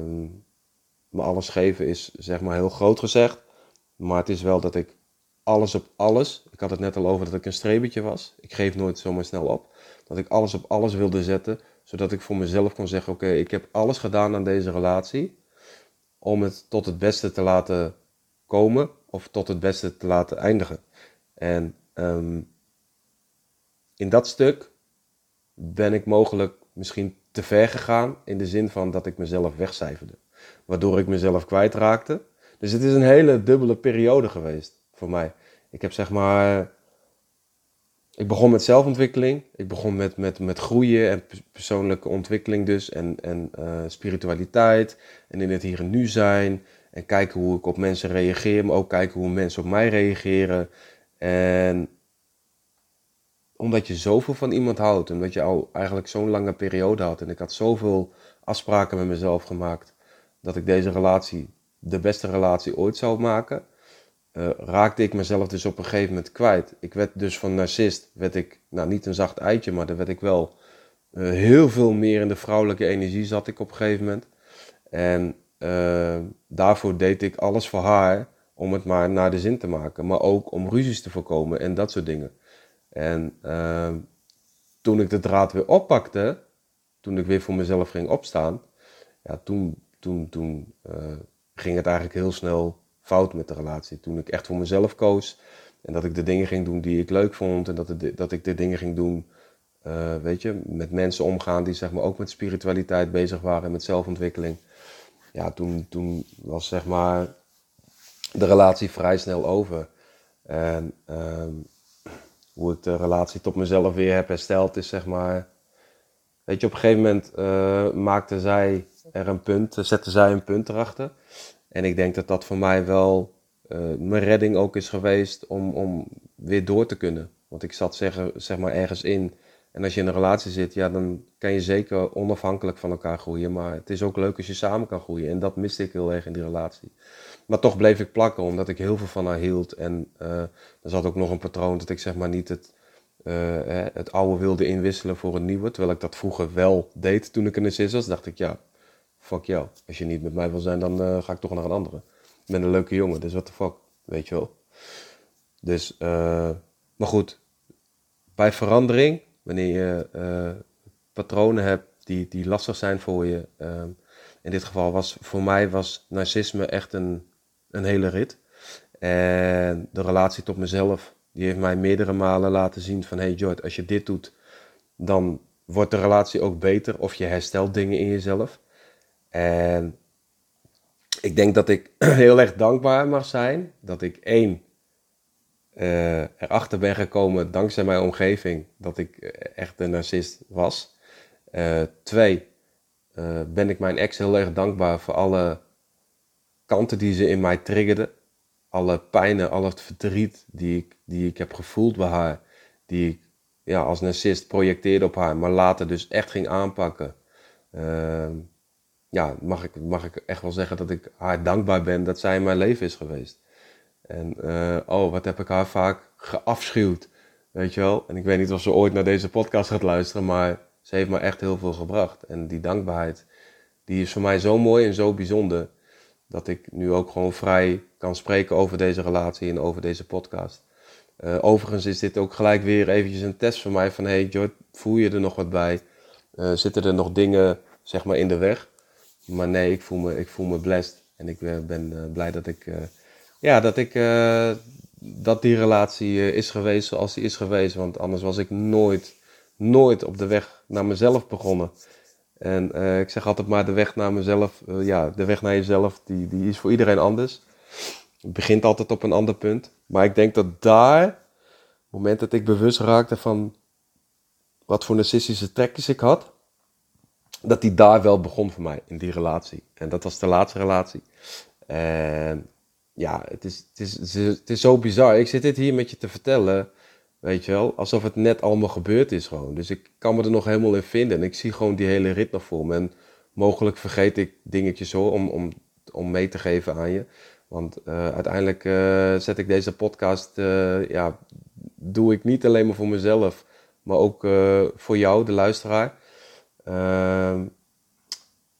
me alles geven is zeg maar heel groot gezegd. Maar het is wel dat ik alles op alles. Ik had het net al over dat ik een strebertje was. Ik geef nooit zomaar snel op. Dat ik alles op alles wilde zetten. Zodat ik voor mezelf kon zeggen: Oké, ik heb alles gedaan aan deze relatie. Om het tot het beste te laten komen. Of tot het beste te laten eindigen. En ehm, in dat stuk ben ik mogelijk misschien te ver gegaan. In de zin van dat ik mezelf wegcijferde. Waardoor ik mezelf kwijtraakte. Dus het is een hele dubbele periode geweest voor mij. Ik heb zeg maar. Ik begon met zelfontwikkeling. Ik begon met, met, met groeien en persoonlijke ontwikkeling dus. En, en uh, spiritualiteit. En in het hier en nu zijn. En kijken hoe ik op mensen reageer. Maar ook kijken hoe mensen op mij reageren. En omdat je zoveel van iemand houdt. Omdat je al eigenlijk zo'n lange periode had. En ik had zoveel afspraken met mezelf gemaakt. Dat ik deze relatie de beste relatie ooit zou maken uh, raakte ik mezelf dus op een gegeven moment kwijt. Ik werd dus van narcist, werd ik, nou niet een zacht eitje, maar dan werd ik wel uh, heel veel meer in de vrouwelijke energie zat ik op een gegeven moment. En uh, daarvoor deed ik alles voor haar om het maar naar de zin te maken, maar ook om ruzies te voorkomen en dat soort dingen. En toen ik de draad weer oppakte, toen ik weer voor mezelf ging opstaan, ja, toen, toen, toen ging het eigenlijk heel snel fout met de relatie. Toen ik echt voor mezelf koos en dat ik de dingen ging doen die ik leuk vond en dat, dat ik de dingen ging doen, uh, weet je, met mensen omgaan die zeg maar ook met spiritualiteit bezig waren en met zelfontwikkeling. Ja, toen, toen was zeg maar de relatie vrij snel over. En uh, hoe ik de relatie tot mezelf weer heb hersteld is zeg maar, weet je, op een gegeven moment uh, maakte zij er een punt, zette zij een punt erachter. En ik denk dat dat voor mij wel uh, mijn redding ook is geweest om, om weer door te kunnen. Want ik zat zeg, zeg maar ergens in. En als je in een relatie zit, ja, dan kan je zeker onafhankelijk van elkaar groeien. Maar het is ook leuk als je samen kan groeien. En dat miste ik heel erg in die relatie. Maar toch bleef ik plakken, omdat ik heel veel van haar hield. En uh, er zat ook nog een patroon dat ik zeg maar niet het, uh, het oude wilde inwisselen voor een nieuwe. Terwijl ik dat vroeger wel deed toen ik een narcist was. dacht ik, ja, fuck jou. Als je niet met mij wil zijn, dan uh, ga ik toch naar een andere. Ik ben een leuke jongen, dus what the fuck, weet je wel. Dus, uh, maar goed, bij verandering, wanneer je uh, patronen hebt die, die lastig zijn voor je. in dit geval was voor mij was narcisme echt een, een hele rit. En de relatie tot mezelf, die heeft mij meerdere malen laten zien van... Hey George, als je dit doet, dan wordt de relatie ook beter of je herstelt dingen in jezelf. En ik denk dat ik heel erg dankbaar mag zijn dat ik één uh, erachter ben gekomen dankzij mijn omgeving dat ik echt een narcist was. Uh, twee, ben ik mijn ex heel erg dankbaar voor alle kanten die ze in mij triggerde. Alle pijnen, al het verdriet die ik, die ik heb gevoeld bij haar. Die ik ja, als narcist projecteerde op haar, maar later dus echt ging aanpakken. Ja, mag ik, mag ik echt wel zeggen dat ik haar dankbaar ben dat zij in mijn leven is geweest. En uh, oh, wat heb ik haar vaak geafschuwd, weet je wel. En ik weet niet of ze ooit naar deze podcast gaat luisteren, maar ze heeft me echt heel veel gebracht. En die dankbaarheid, die is voor mij zo mooi en zo bijzonder, dat ik nu ook gewoon vrij kan spreken over deze relatie en over deze podcast. Uh, overigens is dit ook gelijk weer eventjes een test voor mij van, hey Jord, voel je er nog wat bij? Uh, zitten er nog dingen, zeg maar, in de weg? Maar nee, ik voel me, ik voel me blessed. En ik eh, ben uh, blij dat ik, uh, ja, dat ik, dat die relatie is geweest zoals die is geweest. Want anders was ik nooit, nooit op de weg naar mezelf begonnen. En ik zeg altijd maar, de weg naar mezelf, ja, de weg naar jezelf, die, die is voor iedereen anders. Het begint altijd op een ander punt. Maar ik denk dat daar, het moment dat ik bewust raakte van wat voor narcistische trekjes ik had, dat die daar wel begon voor mij, in die relatie. En dat was de laatste relatie. En ja, het is, het is, het is zo bizar. Ik zit dit hier met je te vertellen, weet je wel, alsof het net allemaal gebeurd is gewoon. Dus ik kan me er nog helemaal in vinden. En ik zie gewoon die hele rit nog voor me. En mogelijk vergeet ik dingetjes hoor, om, om, om mee te geven aan je. Want uh, uiteindelijk uh, zet ik deze podcast, uh, ja, doe ik niet alleen maar voor mezelf, maar ook voor jou, de luisteraar. Uh,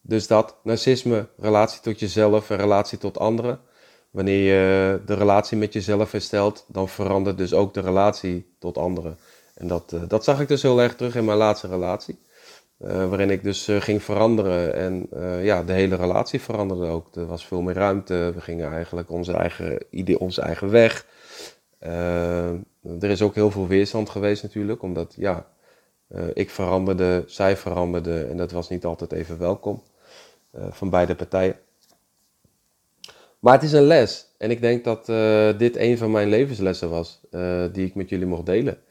dus dat, narcisme, relatie tot jezelf en relatie tot anderen. wanneer je de relatie met jezelf herstelt, dan verandert dus ook de relatie tot anderen. En dat, eh, dat zag ik dus heel erg terug in mijn laatste relatie. Uh, waarin ik dus uh, ging veranderen en ja, de hele relatie veranderde ook. Er was veel meer ruimte, we gingen eigenlijk onze eigen, idee, onze eigen weg. er is ook heel veel weerstand geweest natuurlijk, omdat ja, ik veranderde, zij veranderde en dat was niet altijd even welkom van beide partijen. Maar het is een les. En ik denk dat uh, dit een van mijn levenslessen was, die ik met jullie mocht delen.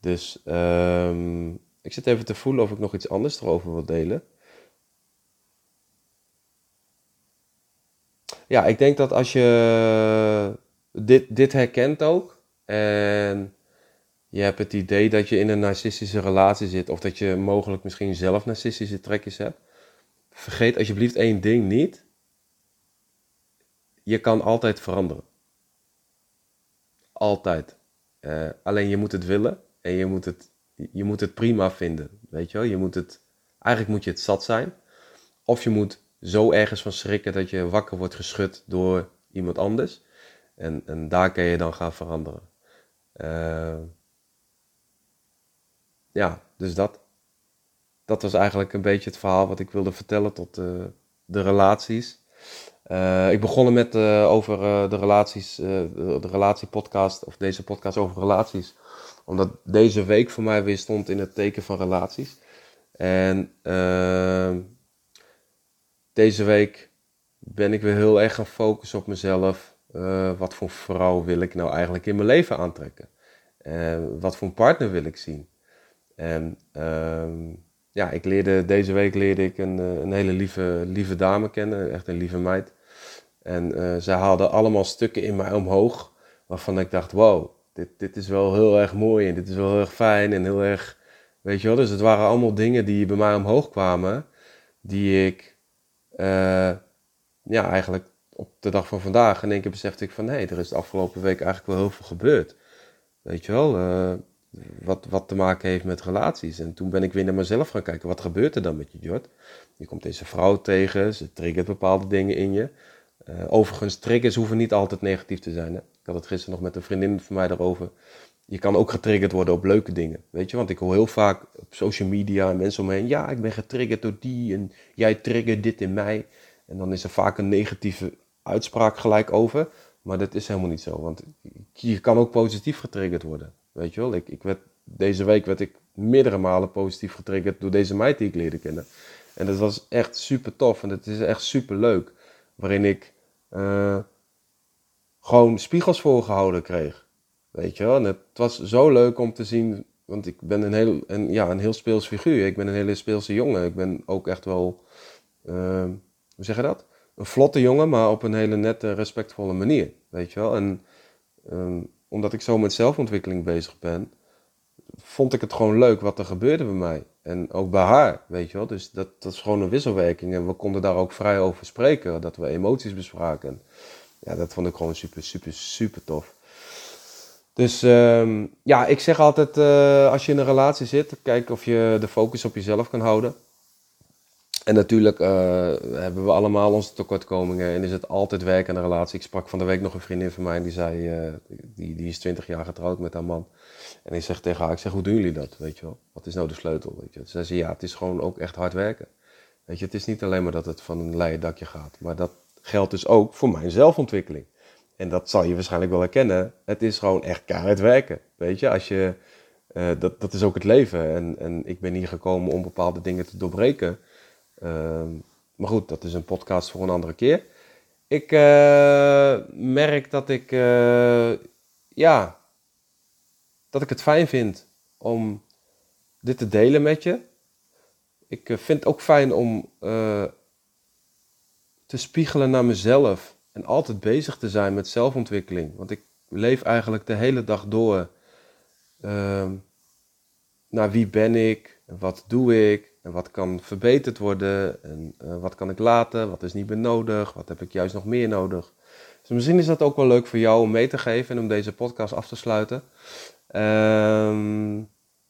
Dus um, ik zit even te voelen of ik nog iets anders erover wil delen. Ja, ik denk dat als je dit, dit herkent ook en je hebt het idee dat je in een narcistische relatie zit of dat je mogelijk misschien zelf narcistische trekjes hebt, vergeet alsjeblieft één ding niet je kan altijd veranderen. Altijd. Uh, alleen je moet het willen en je moet het, je moet het prima vinden. Weet je wel? Je moet het, eigenlijk moet je het zat zijn. Of je moet zo ergens van schrikken dat je wakker wordt geschud door iemand anders. En, en daar kun je dan gaan veranderen. Uh, ja, dus dat. Dat was eigenlijk een beetje het verhaal wat ik wilde vertellen tot uh, de relaties. Uh, ik begon met uh, over de relaties, de, de relatiepodcast, of deze podcast over relaties. Omdat deze week voor mij weer stond in het teken van relaties. En ehm, deze week ben ik weer heel erg gaan focussen op mezelf. wat voor vrouw wil ik nou eigenlijk in mijn leven aantrekken? wat voor partner wil ik zien? En ehm, ja, ik leerde, deze week leerde ik een, een hele lieve, lieve dame kennen, echt een lieve meid. En uh, zij haalden allemaal stukken in mij omhoog, waarvan ik dacht, wow, dit, dit is wel heel erg mooi en dit is wel heel erg fijn en heel erg, weet je wel. Dus het waren allemaal dingen die bij mij omhoog kwamen, die ik, uh, ja, eigenlijk op de dag van vandaag in één keer besefte ik van, hé, er is de afgelopen week eigenlijk wel heel veel gebeurd. Weet je wel, wat, wat te maken heeft met relaties. En toen ben ik weer naar mezelf gaan kijken, wat gebeurt er dan met je, Jord? Je komt deze vrouw tegen, ze triggert bepaalde dingen in je. Uh, overigens, triggers hoeven niet altijd negatief te zijn. Hè? Ik had het gisteren nog met een vriendin van mij daarover. Je kan ook getriggerd worden op leuke dingen. Weet je, want ik hoor heel vaak op social media en mensen omheen. Ja, ik ben getriggerd door die en jij triggert dit in mij. En dan is er vaak een negatieve uitspraak gelijk over. Maar dat is helemaal niet zo. Want je kan ook positief getriggerd worden. Weet je wel, ik, ik werd, deze week werd ik meerdere malen positief getriggerd door deze meid die ik leerde kennen. En dat was echt super tof en dat is echt super leuk. Waarin ik uh, gewoon spiegels voorgehouden kreeg. Weet je wel? En het was zo leuk om te zien, want ik ben een heel, een, ja, een heel speels figuur. Ik ben een hele speelse jongen. Ik ben ook echt wel, uh, hoe zeg je dat? Een vlotte jongen, maar op een hele nette, respectvolle manier. Weet je wel? En um, omdat ik zo met zelfontwikkeling bezig ben, vond ik het gewoon leuk wat er gebeurde bij mij. En ook bij haar, weet je wel. Dus dat, dat is gewoon een wisselwerking. En we konden daar ook vrij over spreken. Dat we emoties bespraken. Ja, dat vond ik gewoon super, super, super tof. Dus um, ja, ik zeg altijd, uh, als je in een relatie zit, kijk of je de focus op jezelf kan houden. En natuurlijk uh, hebben we allemaal onze tekortkomingen en is het altijd werk in een relatie. Ik sprak van de week nog een vriendin van mij die zei, uh, die, die is 20 jaar getrouwd met haar man. En ik zeg tegen haar, ik zeg, hoe doen jullie dat, weet je wel? Wat is nou de sleutel, weet je? Ze zei, ja, het is gewoon ook echt hard werken. Weet je, het is niet alleen maar dat het van een leien dakje gaat. Maar dat geldt dus ook voor mijn zelfontwikkeling. En dat zal je waarschijnlijk wel herkennen. Het is gewoon echt keihard werken, weet je? Als je, uh, dat, dat is ook het leven. En, en ik ben hier gekomen om bepaalde dingen te doorbreken. Uh, maar goed, dat is een podcast voor een andere keer. Ik uh, merk dat ik, uh, ja, dat ik het fijn vind om dit te delen met je. Ik eh, vind het ook fijn om te spiegelen naar mezelf en altijd bezig te zijn met zelfontwikkeling. Want ik leef eigenlijk de hele dag door uh, naar wie ben ik, wat doe ik, en wat kan verbeterd worden, en uh, wat kan ik laten, wat is niet meer nodig, wat heb ik juist nog meer nodig. Dus misschien is dat ook wel leuk voor jou om mee te geven en om deze podcast af te sluiten. Um,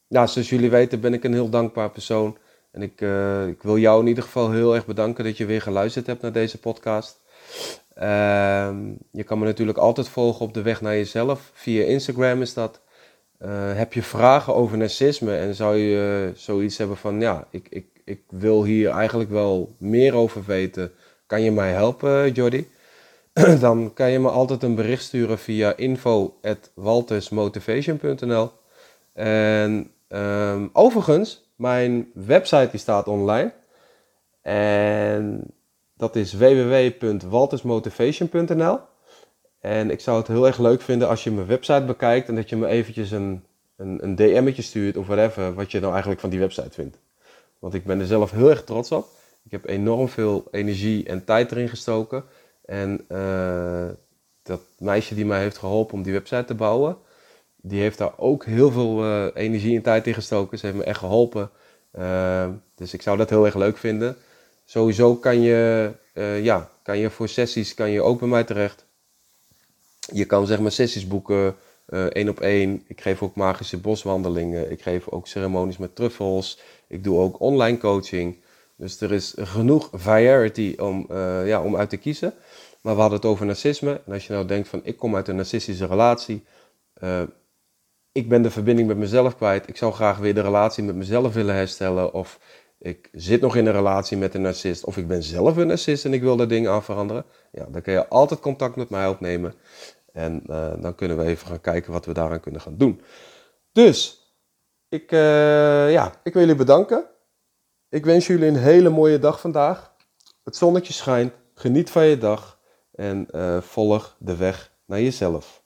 zoals jullie weten ben ik een heel dankbaar persoon. En ik, uh, ik wil jou in ieder geval heel erg bedanken dat je weer geluisterd hebt naar deze podcast. Ehm, je kan me natuurlijk altijd volgen op de weg naar jezelf. Via Instagram is dat. Eh, heb je vragen over narcisme en zou je zoiets hebben van, ja, ik, ik, ik wil hier eigenlijk wel meer over weten. Kan je mij helpen, Jordi? Dan kan je me altijd een bericht sturen via info.waltersmotivation.nl En um, overigens, mijn website die staat online. En dat is www.waltersmotivation.nl. En ik zou het heel erg leuk vinden als je mijn website bekijkt en dat je me eventjes een, een, een DM'tje stuurt of whatever, wat je nou eigenlijk van die website vindt. Want ik ben er zelf heel erg trots op. Ik heb enorm veel energie en tijd erin gestoken. En uh, dat meisje die mij heeft geholpen om die website te bouwen, die heeft daar ook heel veel uh, energie en tijd in gestoken. Ze heeft me echt geholpen. Uh, dus ik zou dat heel erg leuk vinden. Sowieso kan je, ja, kan je voor sessies kan je ook bij mij terecht. Je kan zeg maar sessies boeken, één op één. Ik geef ook magische boswandelingen. Ik geef ook ceremonies met truffels. Ik doe ook online coaching. Dus er is genoeg variety om, uh, ja, om uit te kiezen. Maar we hadden het over narcisme. En als je nou denkt van ik kom uit een narcistische relatie. Uh, ik ben de verbinding met mezelf kwijt. Ik zou graag weer de relatie met mezelf willen herstellen. Of ik zit nog in een relatie met een narcist. Of ik ben zelf een narcist en ik wil daar dingen aan veranderen. Ja, dan kun je altijd contact met mij opnemen. En uh, dan kunnen we even gaan kijken wat we daaraan kunnen gaan doen. Dus, ik, ja, ik wil jullie bedanken. Ik wens jullie een hele mooie dag vandaag. Het zonnetje schijnt. Geniet van je dag. En uh, volg de weg naar jezelf.